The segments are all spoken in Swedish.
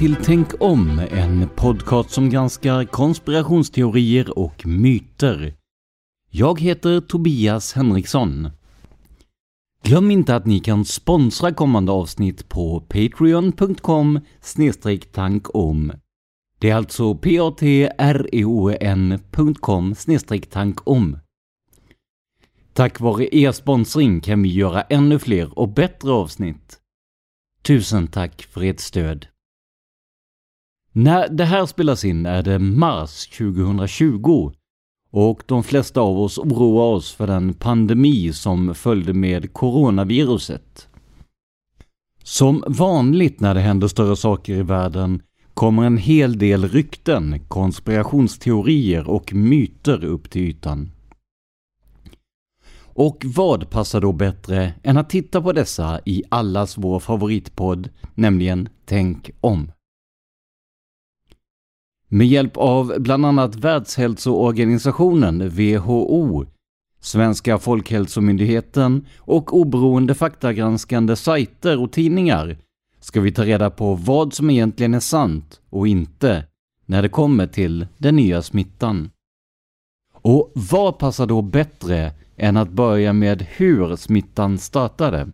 Till Tänk om, en podcast som granskar konspirationsteorier och myter. Jag heter Tobias Henriksson. Glöm inte att ni kan sponsra kommande avsnitt på patreon.com tankom. Det är alltså patreon.com e tankom. Tack vare er sponsring kan vi göra ännu fler och bättre avsnitt. Tusen tack för ert stöd. När det här spelas in är det mars 2020 och de flesta av oss oroar oss för den pandemi som följde med coronaviruset. Som vanligt när det händer större saker i världen kommer en hel del rykten, konspirationsteorier och myter upp till ytan. Och vad passar då bättre än att titta på dessa i allas vår favoritpodd, nämligen Tänk om. Med hjälp av bland annat Världshälsoorganisationen, WHO, Svenska Folkhälsomyndigheten och oberoende faktagranskande sajter och tidningar ska vi ta reda på vad som egentligen är sant och inte när det kommer till den nya smittan. Och vad passar då bättre än att börja med hur smittan startade?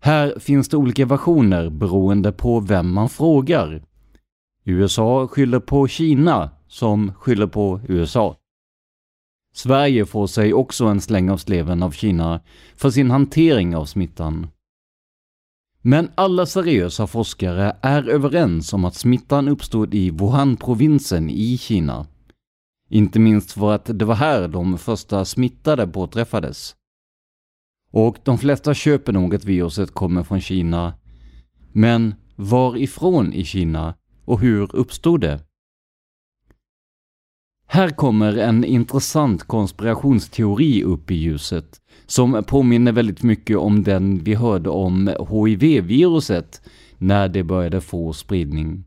Här finns det olika versioner beroende på vem man frågar. USA skyller på Kina, som skyller på USA. Sverige får sig också en släng av sleven av Kina för sin hantering av smittan. Men alla seriösa forskare är överens om att smittan uppstod i Wuhan-provinsen i Kina. Inte minst för att det var här de första smittade påträffades. Och de flesta köper nog att viruset kommer från Kina. Men varifrån i Kina och hur uppstod det? Här kommer en intressant konspirationsteori upp i ljuset som påminner väldigt mycket om den vi hörde om HIV-viruset när det började få spridning.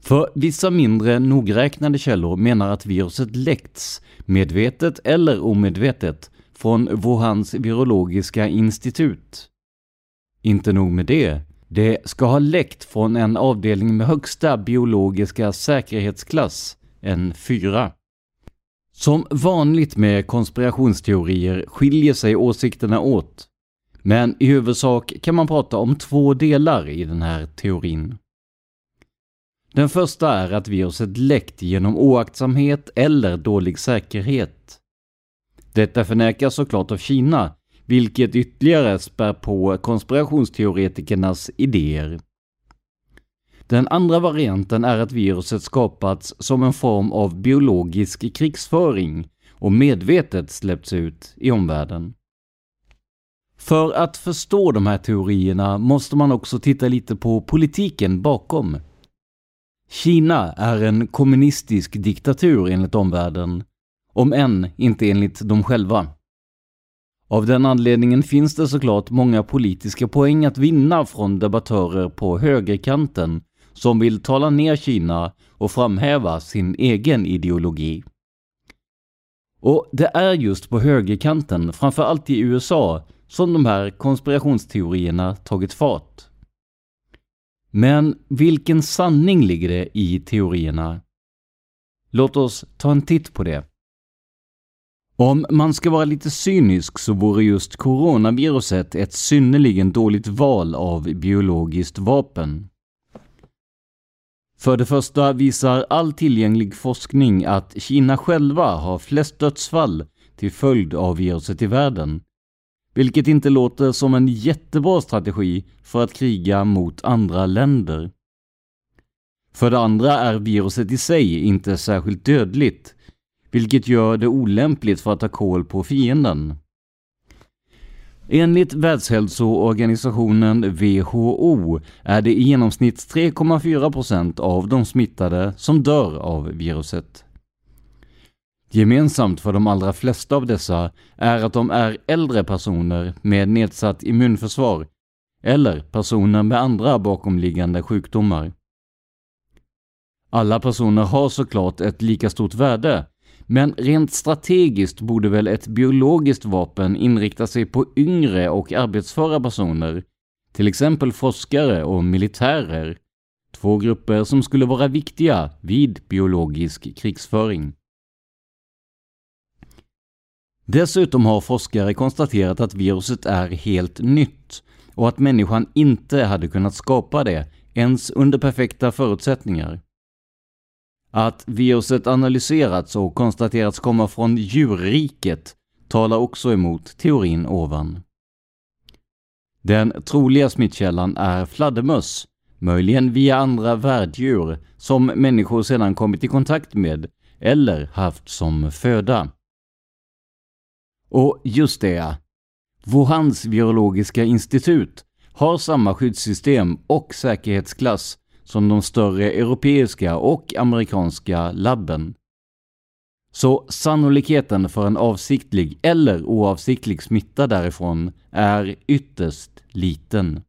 För vissa mindre nogräknade källor menar att viruset läckts, medvetet eller omedvetet, från Wuhans virologiska institut. Inte nog med det, det ska ha läckt från en avdelning med högsta biologiska säkerhetsklass, en 4. Som vanligt med konspirationsteorier skiljer sig åsikterna åt. Men i huvudsak kan man prata om två delar i den här teorin. Den första är att viruset läckt genom oaktsamhet eller dålig säkerhet. Detta förnekas såklart av Kina, vilket ytterligare spär på konspirationsteoretikernas idéer. Den andra varianten är att viruset skapats som en form av biologisk krigsföring och medvetet släppts ut i omvärlden. För att förstå de här teorierna måste man också titta lite på politiken bakom. Kina är en kommunistisk diktatur enligt omvärlden, om än inte enligt dem själva. Av den anledningen finns det såklart många politiska poäng att vinna från debattörer på högerkanten som vill tala ner Kina och framhäva sin egen ideologi. Och det är just på högerkanten, framförallt i USA, som de här konspirationsteorierna tagit fart. Men vilken sanning ligger det i teorierna? Låt oss ta en titt på det. Om man ska vara lite cynisk så vore just coronaviruset ett synnerligen dåligt val av biologiskt vapen. För det första visar all tillgänglig forskning att Kina själva har flest dödsfall till följd av viruset i världen. Vilket inte låter som en jättebra strategi för att kriga mot andra länder. För det andra är viruset i sig inte särskilt dödligt, vilket gör det olämpligt för att ta koll på fienden. Enligt Världshälsoorganisationen WHO är det i genomsnitt 3,4% av de smittade som dör av viruset. Gemensamt för de allra flesta av dessa är att de är äldre personer med nedsatt immunförsvar eller personer med andra bakomliggande sjukdomar. Alla personer har såklart ett lika stort värde, men rent strategiskt borde väl ett biologiskt vapen inrikta sig på yngre och arbetsföra personer, till exempel forskare och militärer, två grupper som skulle vara viktiga vid biologisk krigsföring. Dessutom har forskare konstaterat att viruset är helt nytt och att människan inte hade kunnat skapa det ens under perfekta förutsättningar. Att viruset analyserats och konstaterats komma från djurriket talar också emot teorin ovan. Den troliga smittkällan är fladdermöss, möjligen via andra värddjur som människor sedan kommit i kontakt med eller haft som föda. Och just det, Wuhans virologiska institut har samma skyddssystem och säkerhetsklass som de större europeiska och amerikanska labben. Så sannolikheten för en avsiktlig eller oavsiktlig smitta därifrån är ytterst liten.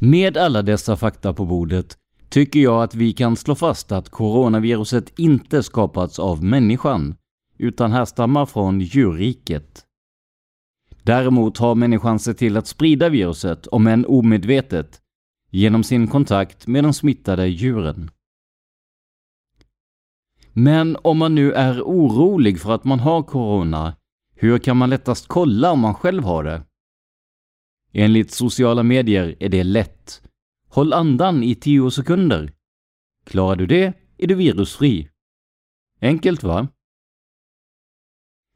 Med alla dessa fakta på bordet tycker jag att vi kan slå fast att coronaviruset inte skapats av människan, utan härstammar från djurriket. Däremot har människan sett till att sprida viruset, om än omedvetet, genom sin kontakt med de smittade djuren. Men om man nu är orolig för att man har corona, hur kan man lättast kolla om man själv har det? Enligt sociala medier är det lätt. Håll andan i 10 sekunder. Klarar du det är du virusfri. Enkelt va?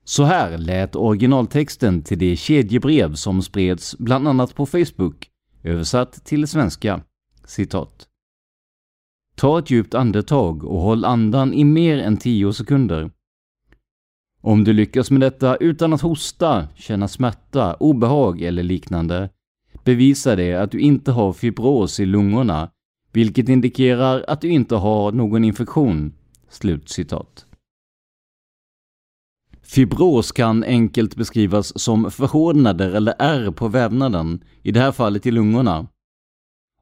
Så här lät originaltexten till det kedjebrev som spreds bland annat på Facebook, översatt till svenska. Citat. Ta ett djupt andetag och håll andan i mer än 10 sekunder. Om du lyckas med detta utan att hosta, känna smärta, obehag eller liknande bevisar det att du inte har fibros i lungorna, vilket indikerar att du inte har någon infektion.” Slutcitat. citat. Fibros kan enkelt beskrivas som förhårdnader eller ärr på vävnaden, i det här fallet i lungorna.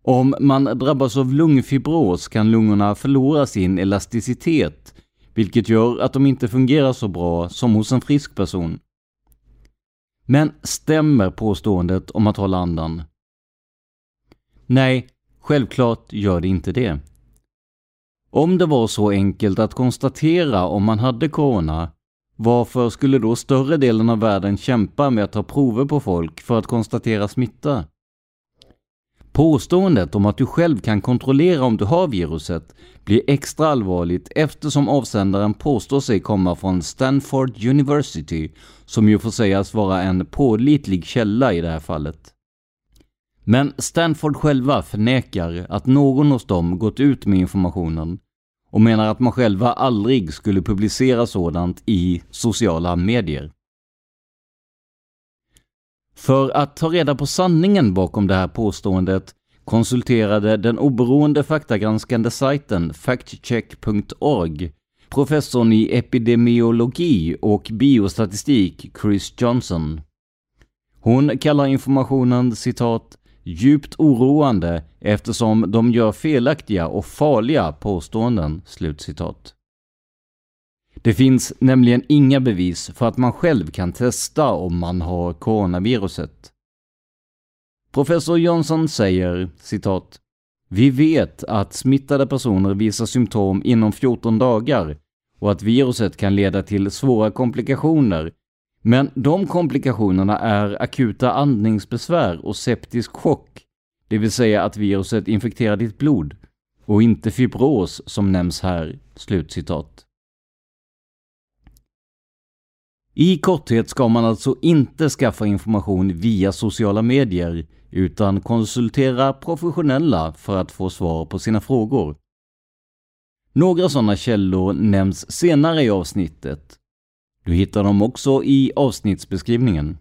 Om man drabbas av lungfibros kan lungorna förlora sin elasticitet, vilket gör att de inte fungerar så bra som hos en frisk person. Men stämmer påståendet om att hålla andan? Nej, självklart gör det inte det. Om det var så enkelt att konstatera om man hade corona, varför skulle då större delen av världen kämpa med att ta prover på folk för att konstatera smitta? Påståendet om att du själv kan kontrollera om du har viruset blir extra allvarligt eftersom avsändaren påstår sig komma från Stanford University, som ju får sägas vara en pålitlig källa i det här fallet. Men Stanford själva förnekar att någon hos dem gått ut med informationen och menar att man själva aldrig skulle publicera sådant i sociala medier. För att ta reda på sanningen bakom det här påståendet konsulterade den oberoende faktagranskande sajten factcheck.org professorn i epidemiologi och biostatistik Chris Johnson. Hon kallar informationen citat djupt oroande eftersom de gör felaktiga och farliga påståenden. Slutcitat. Det finns nämligen inga bevis för att man själv kan testa om man har coronaviruset. Professor Johnson säger citat vi vet att smittade personer visar symptom inom 14 dagar och att viruset kan leda till svåra komplikationer. Men de komplikationerna är akuta andningsbesvär och septisk chock, det vill säga att viruset infekterar ditt blod, och inte fibros som nämns här." Slutcitat. I korthet ska man alltså inte skaffa information via sociala medier utan konsultera professionella för att få svar på sina frågor. Några sådana källor nämns senare i avsnittet. Du hittar dem också i avsnittsbeskrivningen.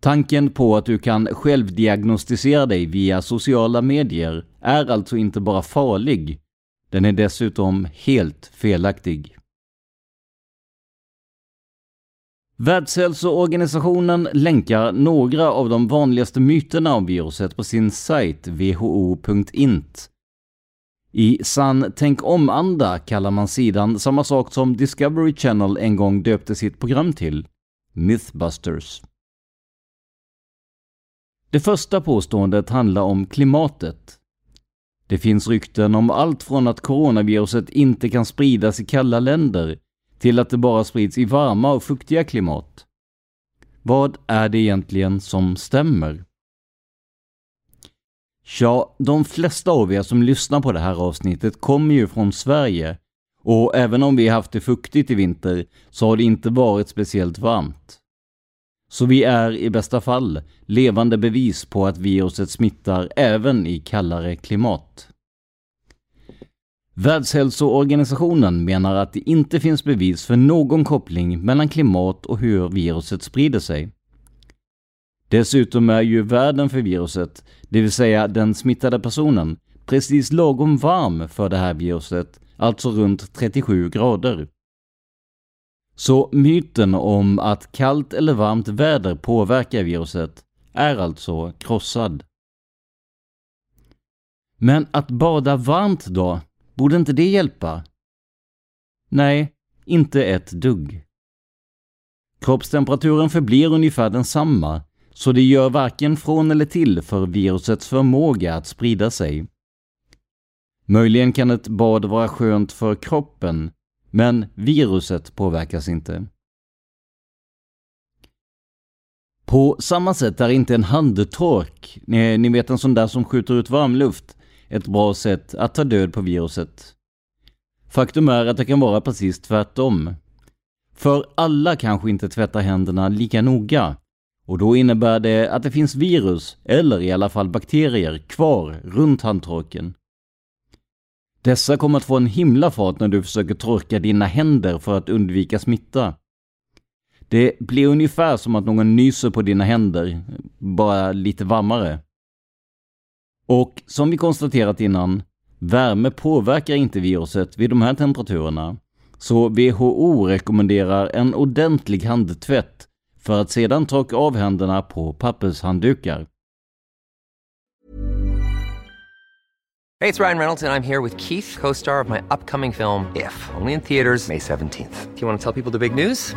Tanken på att du kan självdiagnostisera dig via sociala medier är alltså inte bara farlig, den är dessutom helt felaktig. Världshälsoorganisationen länkar några av de vanligaste myterna om viruset på sin sajt who.int. I sann tänk om-anda kallar man sidan samma sak som Discovery Channel en gång döpte sitt program till, Mythbusters. Det första påståendet handlar om klimatet. Det finns rykten om allt från att coronaviruset inte kan spridas i kalla länder till att det bara sprids i varma och fuktiga klimat. Vad är det egentligen som stämmer? Ja, de flesta av er som lyssnar på det här avsnittet kommer ju från Sverige och även om vi haft det fuktigt i vinter så har det inte varit speciellt varmt. Så vi är i bästa fall levande bevis på att viruset smittar även i kallare klimat. Världshälsoorganisationen menar att det inte finns bevis för någon koppling mellan klimat och hur viruset sprider sig. Dessutom är ju världen för viruset, det vill säga den smittade personen, precis lagom varm för det här viruset, alltså runt 37 grader. Så myten om att kallt eller varmt väder påverkar viruset är alltså krossad. Men att bada varmt då? Borde inte det hjälpa? Nej, inte ett dugg. Kroppstemperaturen förblir ungefär densamma, så det gör varken från eller till för virusets förmåga att sprida sig. Möjligen kan ett bad vara skönt för kroppen, men viruset påverkas inte. På samma sätt är inte en handtork, eh, ni vet en sån där som skjuter ut varmluft, ett bra sätt att ta död på viruset. Faktum är att det kan vara precis tvärtom. För alla kanske inte tvättar händerna lika noga och då innebär det att det finns virus, eller i alla fall bakterier, kvar runt handtorken. Dessa kommer att få en himla fart när du försöker torka dina händer för att undvika smitta. Det blir ungefär som att någon nyser på dina händer, bara lite varmare. Och som vi konstaterat innan, värme påverkar inte viruset vid de här temperaturerna. Så WHO rekommenderar en ordentlig handtvätt för att sedan torka av händerna på pappershanddukar. Hej, det är Ryan Reynolds och jag är här med Keith, co-star of my upcoming film If, only in theaters May 17 th Do you want to tell people the big news?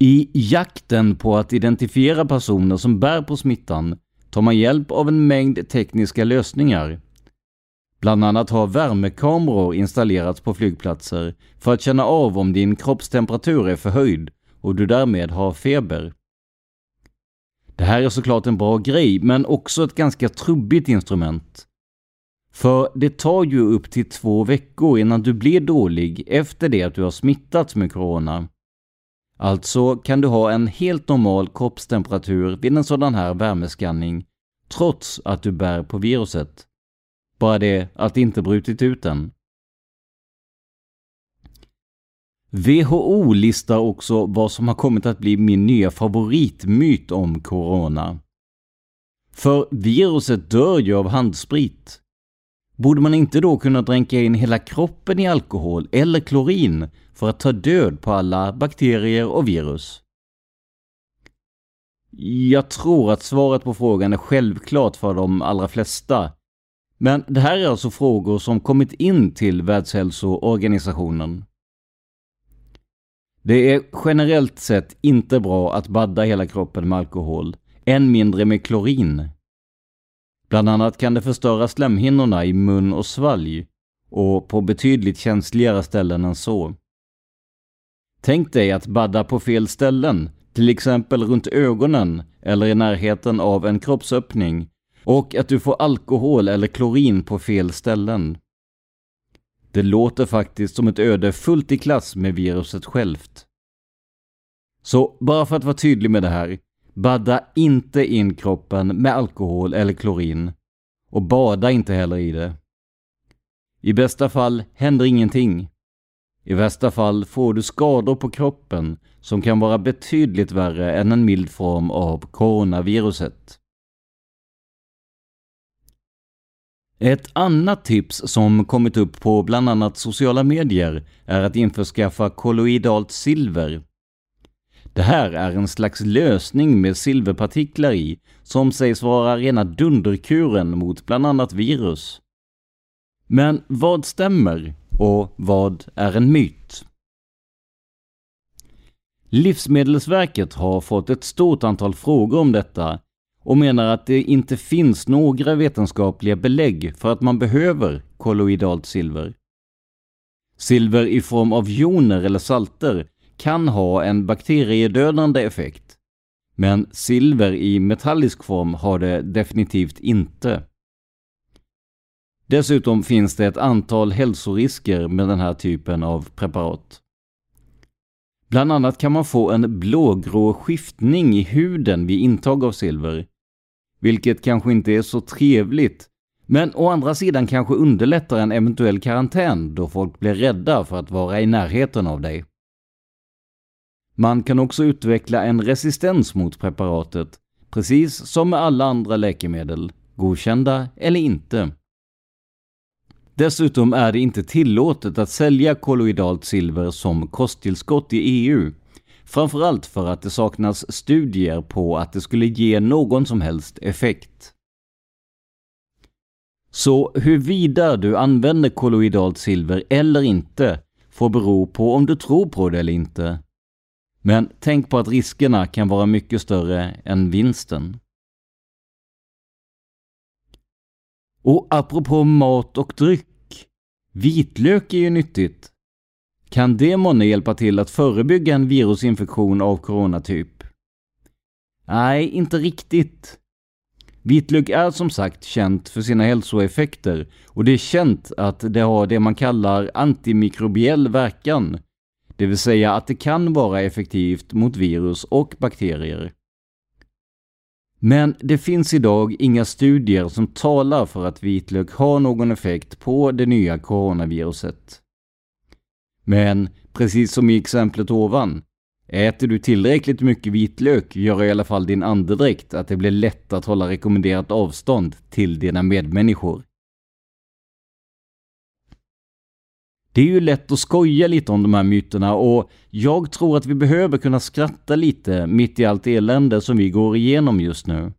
I jakten på att identifiera personer som bär på smittan tar man hjälp av en mängd tekniska lösningar. Bland annat har värmekameror installerats på flygplatser för att känna av om din kroppstemperatur är förhöjd och du därmed har feber. Det här är såklart en bra grej, men också ett ganska trubbigt instrument. För det tar ju upp till två veckor innan du blir dålig efter det att du har smittats med corona. Alltså kan du ha en helt normal kroppstemperatur vid en sådan här värmeskanning trots att du bär på viruset. Bara det att det inte brutit ut än. WHO listar också vad som har kommit att bli min nya favoritmyt om corona. För viruset dör ju av handsprit. Borde man inte då kunna dränka in hela kroppen i alkohol eller klorin för att ta död på alla bakterier och virus? Jag tror att svaret på frågan är självklart för de allra flesta. Men det här är alltså frågor som kommit in till Världshälsoorganisationen. Det är generellt sett inte bra att badda hela kroppen med alkohol, än mindre med klorin. Bland annat kan det förstöra slemhinnorna i mun och svalg och på betydligt känsligare ställen än så. Tänk dig att badda på fel ställen, till exempel runt ögonen eller i närheten av en kroppsöppning och att du får alkohol eller klorin på fel ställen. Det låter faktiskt som ett öde fullt i klass med viruset självt. Så bara för att vara tydlig med det här, badda inte in kroppen med alkohol eller klorin. Och bada inte heller i det. I bästa fall händer ingenting. I värsta fall får du skador på kroppen som kan vara betydligt värre än en mild form av coronaviruset. Ett annat tips som kommit upp på bland annat sociala medier är att införskaffa kolloidalt silver. Det här är en slags lösning med silverpartiklar i som sägs vara rena dunderkuren mot bland annat virus. Men vad stämmer och vad är en myt? Livsmedelsverket har fått ett stort antal frågor om detta och menar att det inte finns några vetenskapliga belägg för att man behöver kolloidalt silver. Silver i form av joner eller salter kan ha en bakteriedödande effekt. Men silver i metallisk form har det definitivt inte. Dessutom finns det ett antal hälsorisker med den här typen av preparat. Bland annat kan man få en blågrå skiftning i huden vid intag av silver, vilket kanske inte är så trevligt, men å andra sidan kanske underlättar en eventuell karantän då folk blir rädda för att vara i närheten av dig. Man kan också utveckla en resistens mot preparatet, precis som med alla andra läkemedel, godkända eller inte. Dessutom är det inte tillåtet att sälja kolloidalt silver som kosttillskott i EU. Framförallt för att det saknas studier på att det skulle ge någon som helst effekt. Så huruvida du använder kolloidalt silver eller inte får bero på om du tror på det eller inte. Men tänk på att riskerna kan vara mycket större än vinsten. Och apropå mat och dryck. Vitlök är ju nyttigt. Kan det månne hjälpa till att förebygga en virusinfektion av coronatyp? Nej, inte riktigt. Vitlök är som sagt känt för sina hälsoeffekter och det är känt att det har det man kallar antimikrobiell verkan, det vill säga att det kan vara effektivt mot virus och bakterier. Men det finns idag inga studier som talar för att vitlök har någon effekt på det nya coronaviruset. Men precis som i exemplet ovan, äter du tillräckligt mycket vitlök gör i alla fall din andedräkt att det blir lätt att hålla rekommenderat avstånd till dina medmänniskor. Det är ju lätt att skoja lite om de här myterna och jag tror att vi behöver kunna skratta lite mitt i allt elände som vi går igenom just nu.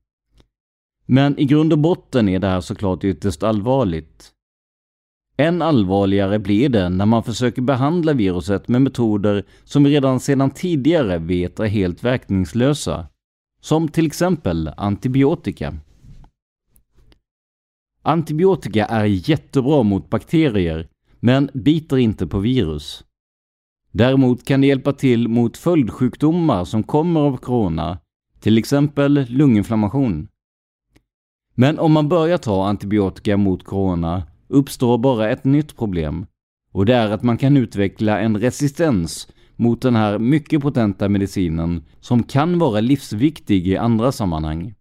Men i grund och botten är det här såklart ytterst allvarligt. Än allvarligare blir det när man försöker behandla viruset med metoder som vi redan sedan tidigare vet är helt verkningslösa. Som till exempel antibiotika. Antibiotika är jättebra mot bakterier men biter inte på virus. Däremot kan det hjälpa till mot följdsjukdomar som kommer av corona, till exempel lunginflammation. Men om man börjar ta antibiotika mot corona uppstår bara ett nytt problem och det är att man kan utveckla en resistens mot den här mycket potenta medicinen som kan vara livsviktig i andra sammanhang.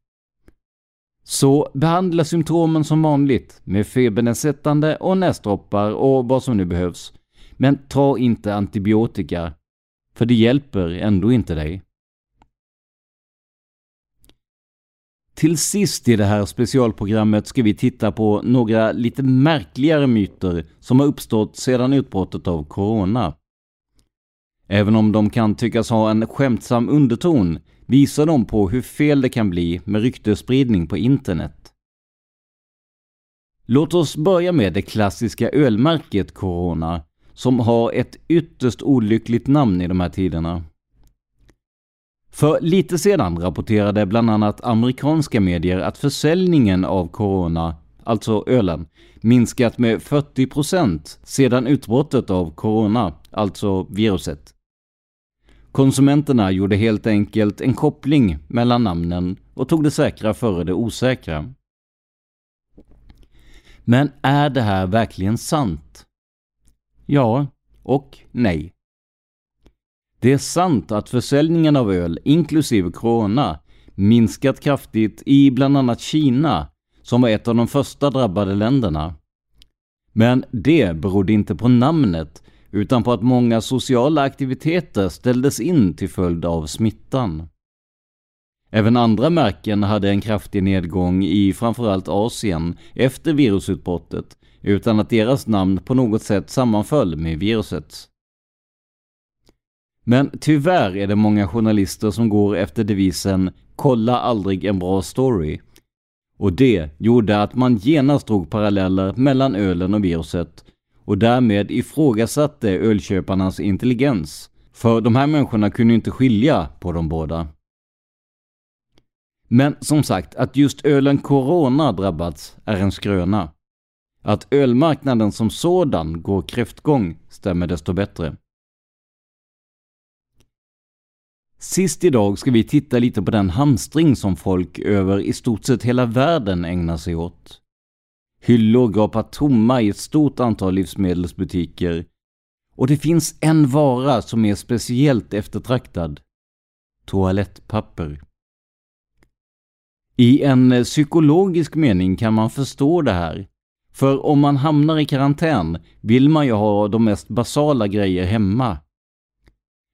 Så behandla symptomen som vanligt med febernedsättande och näsdroppar och vad som nu behövs. Men ta inte antibiotika, för det hjälper ändå inte dig. Till sist i det här specialprogrammet ska vi titta på några lite märkligare myter som har uppstått sedan utbrottet av Corona. Även om de kan tyckas ha en skämtsam underton visar de på hur fel det kan bli med ryktesspridning på internet. Låt oss börja med det klassiska ölmärket Corona, som har ett ytterst olyckligt namn i de här tiderna. För lite sedan rapporterade bland annat amerikanska medier att försäljningen av Corona, alltså ölen, minskat med 40% sedan utbrottet av Corona, alltså viruset. Konsumenterna gjorde helt enkelt en koppling mellan namnen och tog det säkra före det osäkra. Men är det här verkligen sant? Ja och nej. Det är sant att försäljningen av öl, inklusive Corona, minskat kraftigt i bland annat Kina, som var ett av de första drabbade länderna. Men det berodde inte på namnet, utan på att många sociala aktiviteter ställdes in till följd av smittan. Även andra märken hade en kraftig nedgång i framförallt Asien efter virusutbrottet, utan att deras namn på något sätt sammanföll med virusets. Men tyvärr är det många journalister som går efter devisen “kolla aldrig en bra story” och det gjorde att man genast drog paralleller mellan ölen och viruset och därmed ifrågasatte ölköparnas intelligens. För de här människorna kunde inte skilja på de båda. Men som sagt, att just ölen Corona drabbats är en skröna. Att ölmarknaden som sådan går kräftgång stämmer desto bättre. Sist idag ska vi titta lite på den hamstring som folk över i stort sett hela världen ägnar sig åt. Hyllor gapar tomma i ett stort antal livsmedelsbutiker och det finns en vara som är speciellt eftertraktad. Toalettpapper. I en eh, psykologisk mening kan man förstå det här. För om man hamnar i karantän vill man ju ha de mest basala grejer hemma.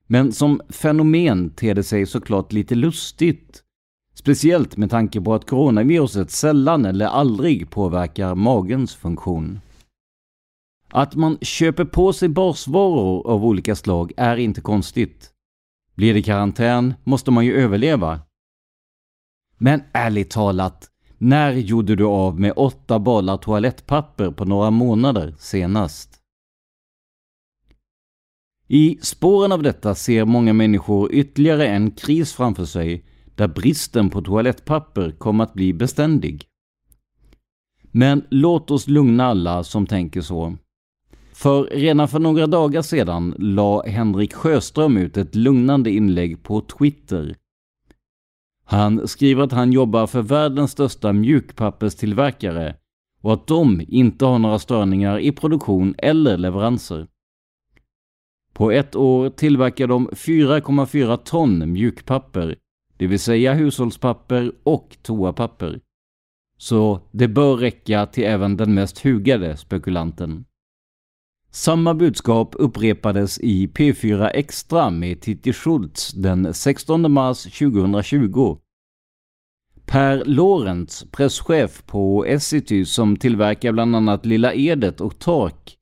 Men som fenomen ter det sig såklart lite lustigt Speciellt med tanke på att coronaviruset sällan eller aldrig påverkar magens funktion. Att man köper på sig basvaror av olika slag är inte konstigt. Blir det karantän måste man ju överleva. Men ärligt talat, när gjorde du av med åtta balar toalettpapper på några månader senast? I spåren av detta ser många människor ytterligare en kris framför sig där bristen på toalettpapper kom att bli beständig. Men låt oss lugna alla som tänker så. För redan för några dagar sedan la Henrik Sjöström ut ett lugnande inlägg på Twitter. Han skriver att han jobbar för världens största mjukpapperstillverkare och att de inte har några störningar i produktion eller leveranser. På ett år tillverkar de 4,4 ton mjukpapper, det vill säga hushållspapper och toapapper. Så det bör räcka till även den mest hugade spekulanten. Samma budskap upprepades i P4 Extra med Titti Schultz den 16 mars 2020. Per Lorentz, presschef på Essity som tillverkar bland annat Lilla Edet och Tork,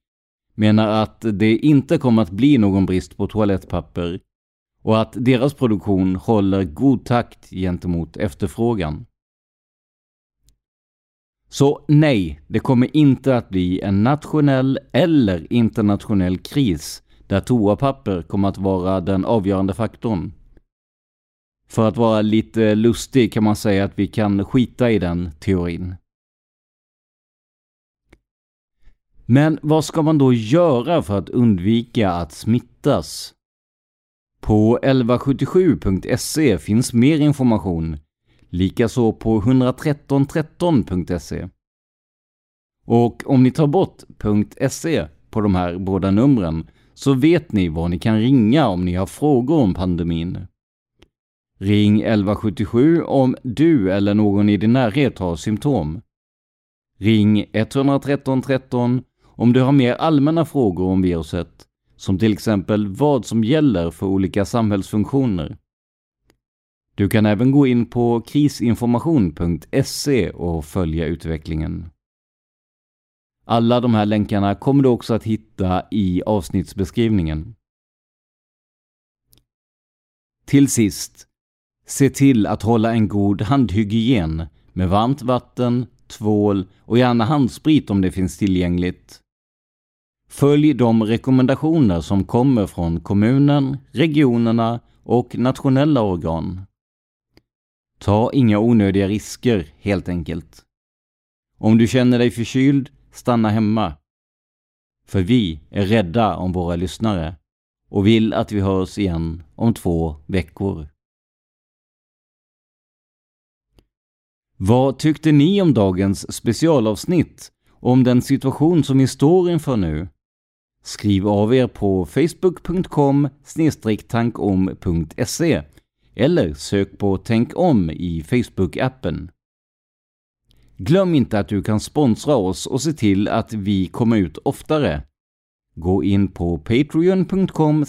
menar att det inte kommer att bli någon brist på toalettpapper och att deras produktion håller god takt gentemot efterfrågan. Så nej, det kommer inte att bli en nationell eller internationell kris där toapapper kommer att vara den avgörande faktorn. För att vara lite lustig kan man säga att vi kan skita i den teorin. Men vad ska man då göra för att undvika att smittas? På 1177.se finns mer information, likaså på 11313.se. Och om ni tar bort .se på de här båda numren så vet ni var ni kan ringa om ni har frågor om pandemin. Ring 1177 om du eller någon i din närhet har symptom. Ring 113 13 om du har mer allmänna frågor om viruset, som till exempel vad som gäller för olika samhällsfunktioner. Du kan även gå in på krisinformation.se och följa utvecklingen. Alla de här länkarna kommer du också att hitta i avsnittsbeskrivningen. Till sist, se till att hålla en god handhygien med varmt vatten, tvål och gärna handsprit om det finns tillgängligt. Följ de rekommendationer som kommer från kommunen, regionerna och nationella organ. Ta inga onödiga risker, helt enkelt. Om du känner dig förkyld, stanna hemma. För vi är rädda om våra lyssnare och vill att vi hörs igen om två veckor. Vad tyckte ni om dagens specialavsnitt? Om den situation som vi står inför nu? Skriv av er på facebook.com tankom.se eller sök på Tänk om i Facebook-appen. Glöm inte att du kan sponsra oss och se till att vi kommer ut oftare. Gå in på patreon.com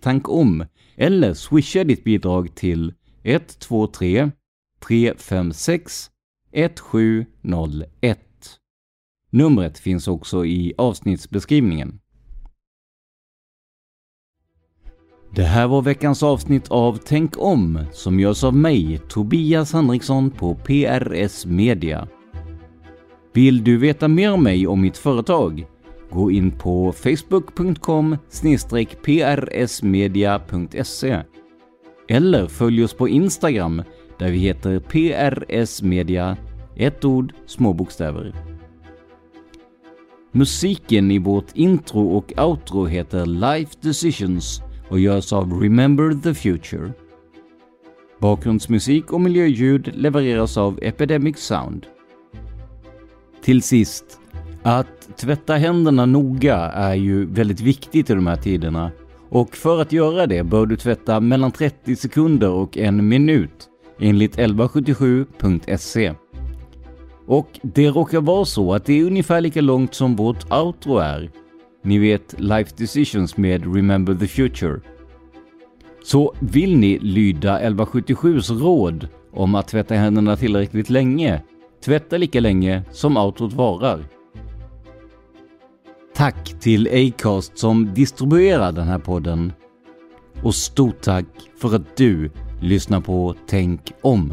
tankom eller swisha ditt bidrag till 123 356 1701. Numret finns också i avsnittsbeskrivningen. Det här var veckans avsnitt av Tänk om som görs av mig, Tobias Henriksson på PRS Media. Vill du veta mer om mig och mitt företag? Gå in på facebook.com prsmedia.se eller följ oss på Instagram där vi heter PRS Media, ett ord, små bokstäver. Musiken i vårt intro och outro heter Life Decisions och görs av Remember the Future. Bakgrundsmusik och miljöljud levereras av Epidemic Sound. Till sist, att tvätta händerna noga är ju väldigt viktigt i de här tiderna och för att göra det bör du tvätta mellan 30 sekunder och en minut enligt 1177.se. Och det råkar vara så att det är ungefär lika långt som vårt outro är ni vet Life Decisions med Remember the Future. Så vill ni lyda 1177s råd om att tvätta händerna tillräckligt länge, tvätta lika länge som Outrot varar. Tack till Acast som distribuerar den här podden. Och stort tack för att du lyssnar på Tänk om.